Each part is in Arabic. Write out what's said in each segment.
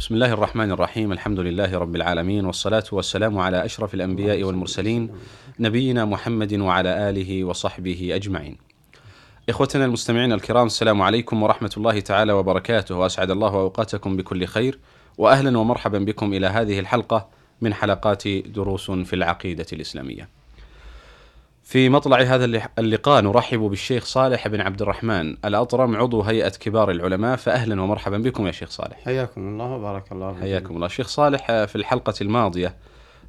بسم الله الرحمن الرحيم الحمد لله رب العالمين والصلاة والسلام على أشرف الأنبياء والمرسلين نبينا محمد وعلى آله وصحبه أجمعين إخوتنا المستمعين الكرام السلام عليكم ورحمة الله تعالى وبركاته وأسعد الله أوقاتكم بكل خير وأهلا ومرحبا بكم إلى هذه الحلقة من حلقات دروس في العقيدة الإسلامية في مطلع هذا اللقاء نرحب بالشيخ صالح بن عبد الرحمن الأطرم عضو هيئة كبار العلماء فأهلا ومرحبا بكم يا شيخ صالح. حياكم الله وبارك الله فيكم. حياكم الله. شيخ صالح في الحلقة الماضية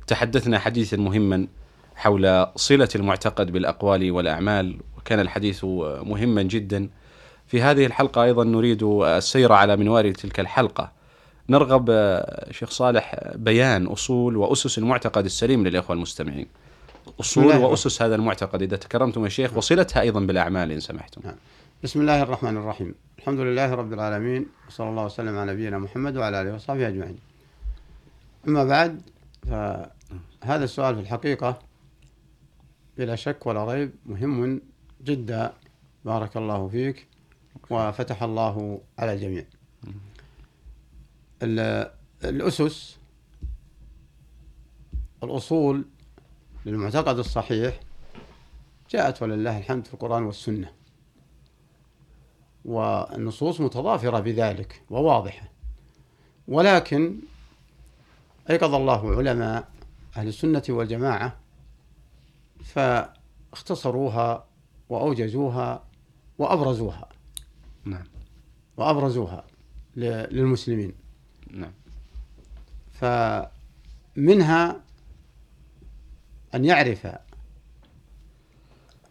تحدثنا حديثا مهما حول صلة المعتقد بالأقوال والأعمال وكان الحديث مهما جدا. في هذه الحلقة أيضا نريد السير على منوال تلك الحلقة. نرغب شيخ صالح بيان أصول وأسس المعتقد السليم للإخوة المستمعين. أصول الله وأسس هذا المعتقد. إذا تكرمتم يا شيخ وصلتها أيضا بالأعمال إن سمحتم. نعم. بسم الله الرحمن الرحيم. الحمد لله رب العالمين وصلى الله وسلم على نبينا محمد وعلى آله وصحبه أجمعين. أما بعد فهذا السؤال في الحقيقة بلا شك ولا ريب مهم جدا. بارك الله فيك وفتح الله على الجميع. ال- الأسس الأصول للمعتقد الصحيح جاءت ولله الحمد في القرآن والسنة. والنصوص متضافرة بذلك وواضحة. ولكن أيقظ الله علماء أهل السنة والجماعة فاختصروها وأوجزوها وأبرزوها. نعم. وأبرزوها للمسلمين. نعم. فمنها أن يعرف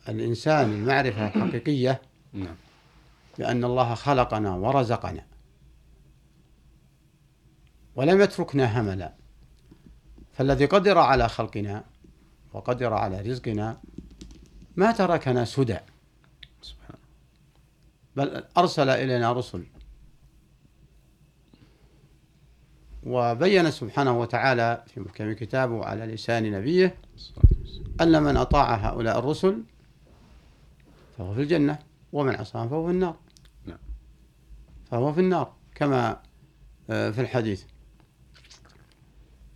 الإنسان المعرفة الحقيقية نعم. بأن الله خلقنا ورزقنا. ولم يتركنا هملا. فالذي قدر على خلقنا وقدر على رزقنا ما تركنا سدى. بل أرسل إلينا رسل وبين سبحانه وتعالى في محكم كتابه على لسان نبيه أن من أطاع هؤلاء الرسل فهو في الجنة ومن عصاهم فهو في النار. نعم. فهو في النار كما آه، في الحديث.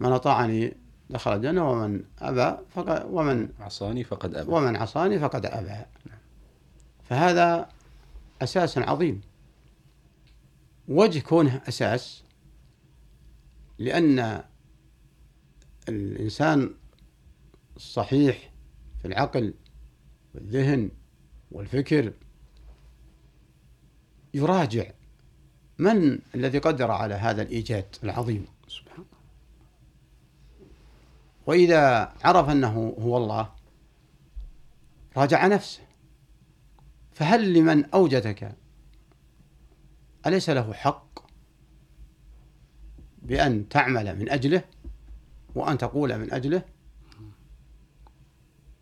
من أطاعني دخل الجنة ومن أبى فقد ومن عصاني فقد أبى. ومن عصاني فقد أبى. فهذا أساس عظيم. وجه كونه أساس لأن الإنسان الصحيح في العقل والذهن والفكر يراجع من الذي قدر على هذا الإيجاد العظيم. سبحان وإذا عرف أنه هو الله راجع نفسه. فهل لمن أوجدك أليس له حق؟ بأن تعمل من أجله وأن تقول من أجله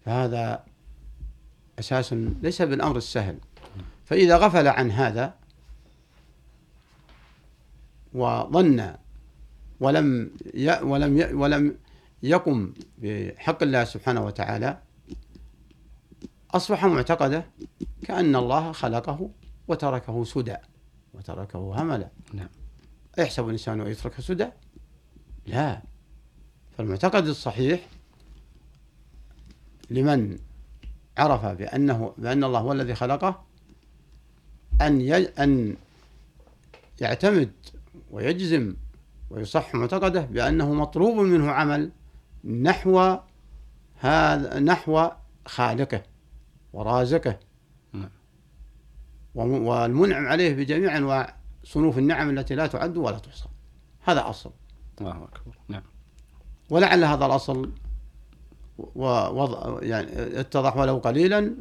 فهذا أساس ليس بالأمر السهل فإذا غفل عن هذا وظن ولم ي ولم ي ولم يقم بحق الله سبحانه وتعالى أصبح معتقده كأن الله خلقه وتركه سدى وتركه هملا نعم. أيحسب الإنسان أن يترك سدى لا فالمعتقد الصحيح لمن عرف بأنه بأن الله هو الذي خلقه أن. أن يعتمد ويجزم ويصح معتقده بأنه مطلوب منه عمل نحو هذا نحو خالقه ورازقه نعم. والمنعم عليه بجميع أنواع صنوف النعم التي لا تعد ولا تحصى. هذا أصل. الله أكبر. نعم. ولعل هذا الأصل ووضع يعني اتضح ولو قليلا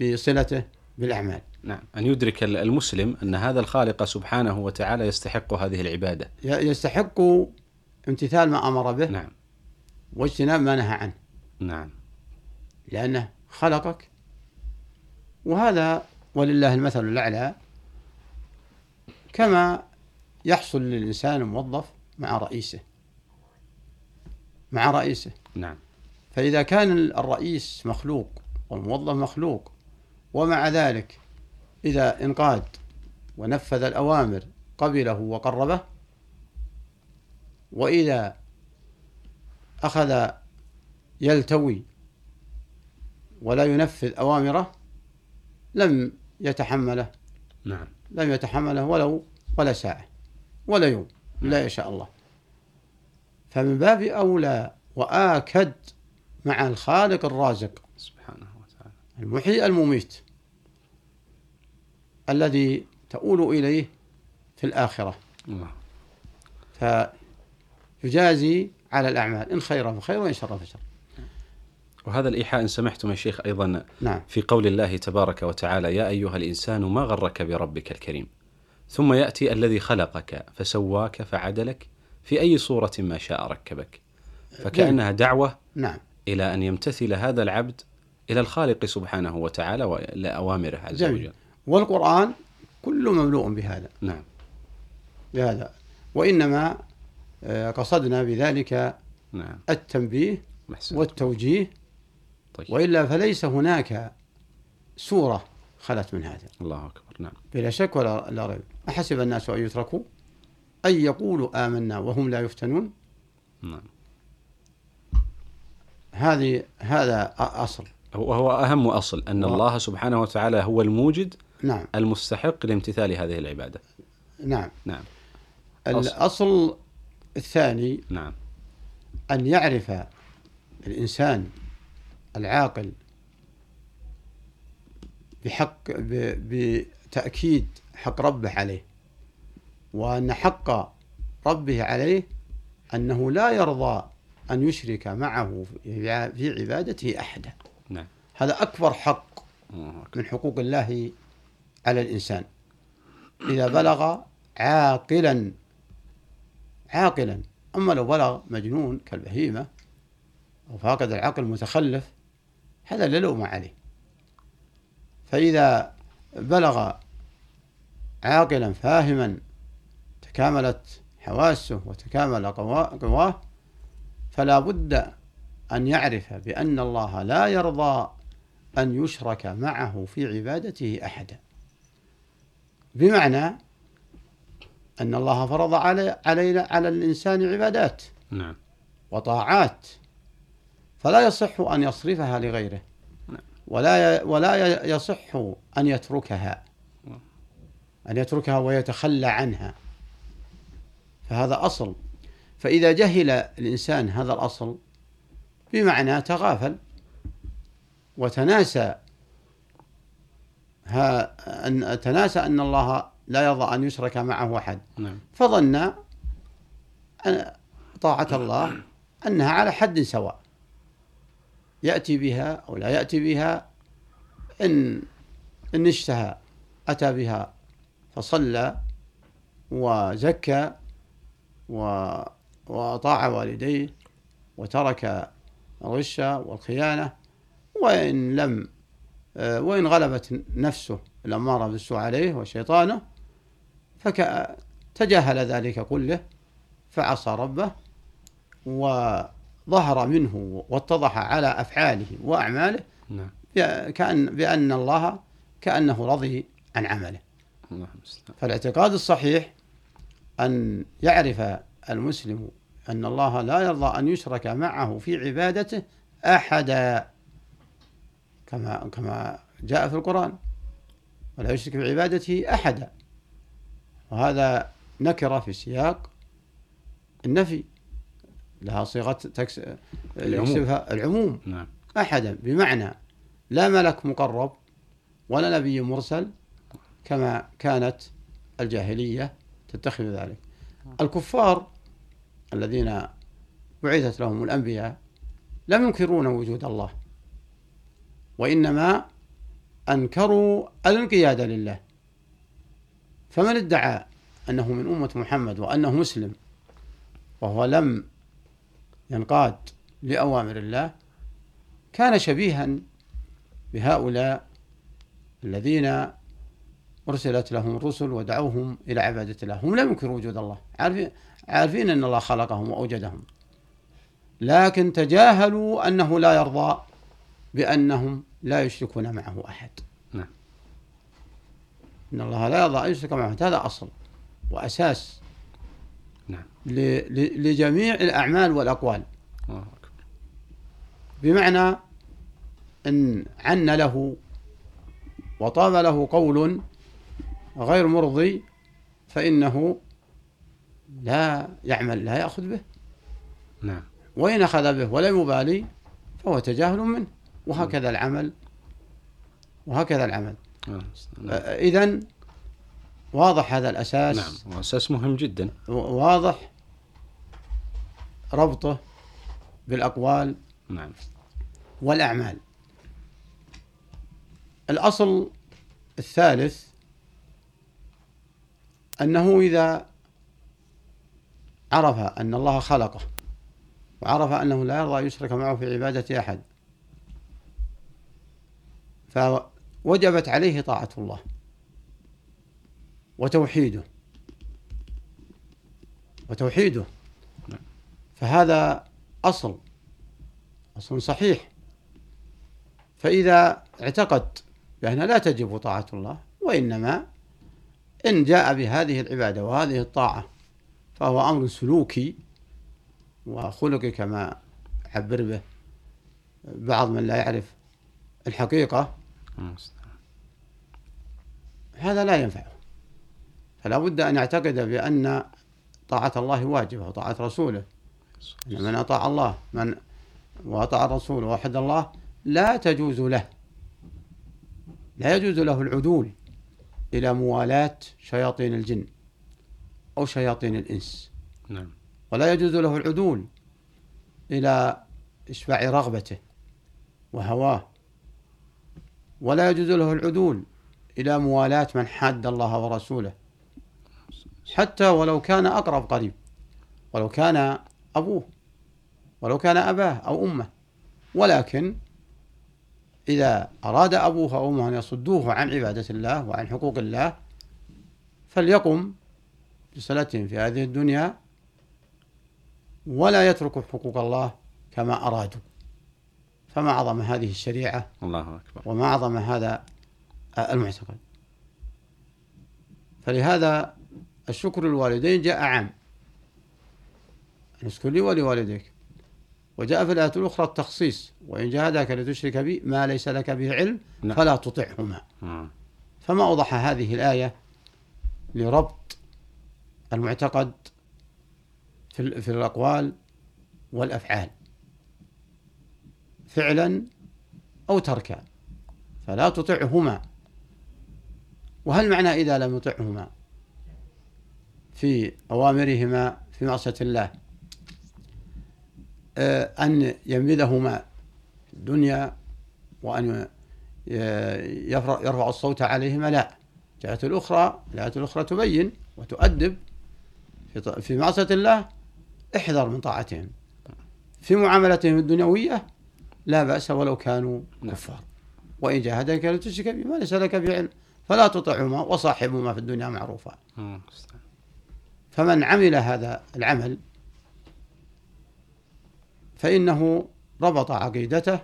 بصلته بالأعمال. نعم. أن يدرك المسلم أن هذا الخالق سبحانه وتعالى يستحق هذه العبادة. يستحق امتثال ما أمر به نعم. واجتناب ما نهى عنه. نعم. لأنه خلقك. وهذا ولله المثل الأعلى. كما يحصل للإنسان الموظف مع رئيسه. مع رئيسه. نعم. فإذا كان الرئيس مخلوق والموظف مخلوق ومع ذلك إذا انقاد ونفذ الأوامر قبله وقربه وإذا أخذ يلتوي ولا ينفذ أوامره لم يتحمله. نعم. لم يتحمله ولو ولا ساعة ولا يوم لا يشاء الله. فمن باب أولى وآكد مع الخالق الرازق سبحانه وتعالى. المحيي المميت الذي تؤول إليه في الآخرة. الله. فيجازي على الأعمال إن خير فخير وإن شر فشر وهذا الإيحاء إن سمحتم يا شيخ أيضا نعم. في قول الله تبارك وتعالى يا أيها الإنسان ما غرك بربك الكريم؟ ثم يأتي الذي خلقك فسواك فعدلك في أي صورة ما شاء ركبك؟ فكأنها دعوة نعم. إلى أن يمتثل هذا العبد إلى الخالق سبحانه وتعالى وإلى أوامره عز جميل. وجل. والقرآن كله مملوء بهذا. نعم. بهذا. وإنما آه، قصدنا بذلك نعم. التنبيه محسن. والتوجيه طيب. وإلا فليس هناك سورة خلت من هذا. الله أكبر نعم. بلا شك ولا لا ريب. أحسب الناس أن يتركوا أن يقولوا آمنا وهم لا يفتنون؟ نعم. هذه هذا أصل. وهو أهم أصل أن و- الله سبحانه وتعالى هو الموجد نعم. المستحق لامتثال هذه العبادة. نعم. نعم. أصل. الأصل الثاني نعم. أن يعرف الإنسان العاقل بحق بتأكيد حق ربه عليه وأن حق ربه عليه أنه لا يرضى أن يشرك معه في عبادته أحدا. نعم. هذا أكبر حق من حقوق الله على الإنسان. إذا بلغ عاقلا عاقلا أما لو بلغ مجنون كالبهيمة أو فاقد العقل متخلف هذا لا لوم عليه. فإذا بلغ عاقلا فاهما تكاملت حواسه وتكامل قوا- قواه فلا بد أن يعرف بأن الله لا يرضى أن يشرك معه في عبادته أحدا. بمعنى أن الله فرض علي علينا على الإنسان عبادات نعم. وطاعات فلا يصح أن يصرفها لغيره. نعم. ولا ولا يصح أن يتركها. أن يتركها ويتخلى عنها. فهذا أصل. فإذا جهل الإنسان هذا الأصل بمعنى تغافل وتناسى. ها أن تناسى أن الله لا يرضى أن يشرك معه أحد. نعم. فظن أن طاعة الله أنها على حد سواء. يأتي بها أو لا يأتي بها إن إن اشتهى أتى بها فصلى وزكى و وأطاع والديه وترك الغش والخيانة وإن لم وإن غلبت نفسه الأمارة بالسوء عليه وشيطانه فتجاهل ذلك كله فعصى ربه وظهر منه واتضح على أفعاله وأعماله نعم. كأن بأن الله كأنه رضي عن عمله. فالاعتقاد الصحيح أن يعرف المسلم أن الله لا يرضى أن يشرك معه في عبادته أحدا كما كما جاء في القرآن. ولا يشرك بعبادته أحدا. وهذا نكرة في سياق النفي. لها صيغة تكس... العموم. يكسبها العموم. نعم. أحدا. بمعنى لا ملك مقرب ولا نبي مرسل كما كانت الجاهلية تتخذ ذلك. الكفار الذين بعثت لهم الأنبياء لم ينكرون وجود الله وإنما أنكروا الانقياد لله. فمن ادعى أنه من أمة محمد وأنه مسلم وهو لم ينقاد لأوامر الله كان شبيها بهؤلاء الذين أرسلت لهم الرسل ودعوهم إلى عبادة الله. هم لم ينكروا وجود الله. عارفين, عارفين أن الله خلقهم وأوجدهم. لكن تجاهلوا أنه لا يرضى بأنهم لا يشركون معه أحد. نعم. إن الله لا يرضى أن يشرك معه هذا أصل وأساس نعم. لجميع الأعمال والأقوال. الله أكبر. بمعنى أن عن له وطاب له قول غير مرضي فإنه لا يعمل لا يأخذ به. نعم. وإن أخذ به ولم يبالي فهو تجاهل منه. وهكذا العمل. وهكذا العمل. آه، إذا واضح هذا الأساس؟ نعم وأساس مهم جدا. واضح ربطه بالأقوال نعم. والأعمال. الأصل الثالث أنه إذا عرف أن الله خلقه وعرف أنه لا يرضى يشرك معه في عبادة أحد فوجبت عليه طاعة الله. وتوحيده. وتوحيده. نعم. فهذا أصل أصل صحيح. فإذا اعتقد بأن لا تجب طاعة الله وإنما إن جاء بهذه العبادة وهذه الطاعة فهو أمر سلوكي وخلقي كما عبر به بعض من لا يعرف الحقيقة. هذا لا ينفعه. فلا بد أن يعتقد بأن طاعة الله واجبة وطاعة رسوله. أن من أطاع الله من وأطاع الرسول ووحد الله لا تجوز له. لا يجوز له العدول إلى موالاة شياطين الجن أو شياطين الإنس. نعم. ولا يجوز له العدول إلى إشباع رغبته وهواه. ولا يجوز له العدول إلى موالاة من حاد الله ورسوله. حتى ولو كان أقرب قريب ولو كان أبوه ولو كان أباه أو أمه. ولكن إذا أراد أبوه أو أمه أن يصدوه عن عبادة الله وعن حقوق الله فليقم بصلتهم في هذه الدنيا ولا يتركوا حقوق الله كما أرادوا. فما أعظم هذه الشريعة الله أكبر. وما أعظم هذا المعتقد. فلهذا الشكر للوالدين جاء عام. نشكر لي ولوالديك. وجاء في الآية الأخرى التخصيص. وإن جاهداك لتشرك بي ما ليس لك به علم نعم. فلا تطعهما. آه. فما أوضح هذه الآية لربط المعتقد في, في الأقوال والأفعال. فعلا أو تركا. فلا تطعهما. وهل معنى إذا لم يطعهما؟ في أوامرهما في معصية الله. آه، أن ينبذهما في الدنيا وأن يرفع الصوت عليهما. لا الجهة الأخرى الآية الأخرى تبين وتؤدب في معصية الله احذر من طاعتهم. في معاملتهم الدنيوية لا بأس ولو كانوا نعم. كفار. وإن جاهدك لتشرك بما ليس لك به علم فلا تطعهما وصاحبهما في الدنيا معروفا. آه. فمن عمل هذا العمل فإنه ربط عقيدته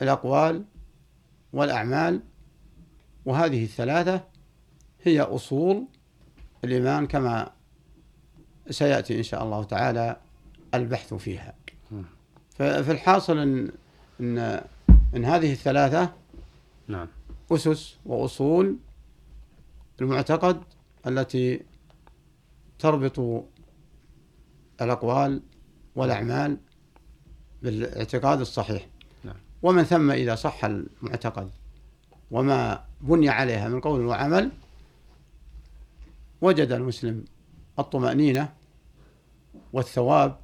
بالأقوال والأعمال وهذه الثلاثة هي أصول الإيمان كما سيأتي إن شاء الله تعالى البحث فيها. ففي الحاصل إن, إن, إن هذه الثلاثة نعم. أسس وأصول المعتقد التي تربط الأقوال والأعمال بالاعتقاد الصحيح نعم. ومن ثم إذا صح المعتقد وما بني عليها من قول وعمل وجد المسلم الطمأنينة والثواب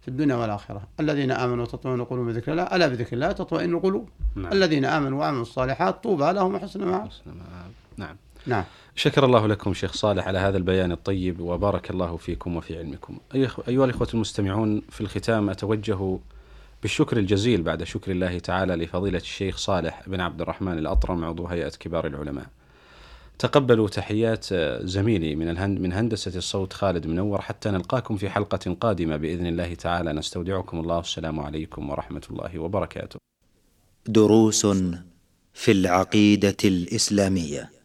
في الدنيا والآخرة الذين آمنوا وتطمئن قلوبهم بذكر الله ألا بذكر الله تطمئن القلوب نعم. الذين آمنوا وعملوا الصالحات طوبى لهم وحسن مآب حسن مآب. نعم نعم. شكر الله لكم شيخ صالح على هذا البيان الطيب وبارك الله فيكم وفي علمكم. أيها الإخوة المستمعون في الختام أتوجه بالشكر الجزيل بعد شكر الله تعالى لفضيلة الشيخ صالح بن عبد الرحمن الأطرم عضو هيئة كبار العلماء. تقبلوا تحيات زميلي من الهند من هندسة الصوت خالد منور حتى نلقاكم في حلقة قادمة. بإذن الله تعالى نستودعكم الله. السلام عليكم ورحمة الله وبركاته. دروس في العقيدة الإسلامية.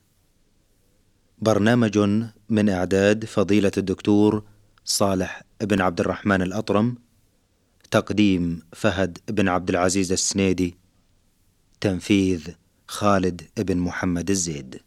برنامج من إعداد فضيلة الدكتور صالح بن عبد الرحمن الأطرم تقديم فهد بن عبد العزيز السنيدي تنفيذ خالد بن محمد الزيد.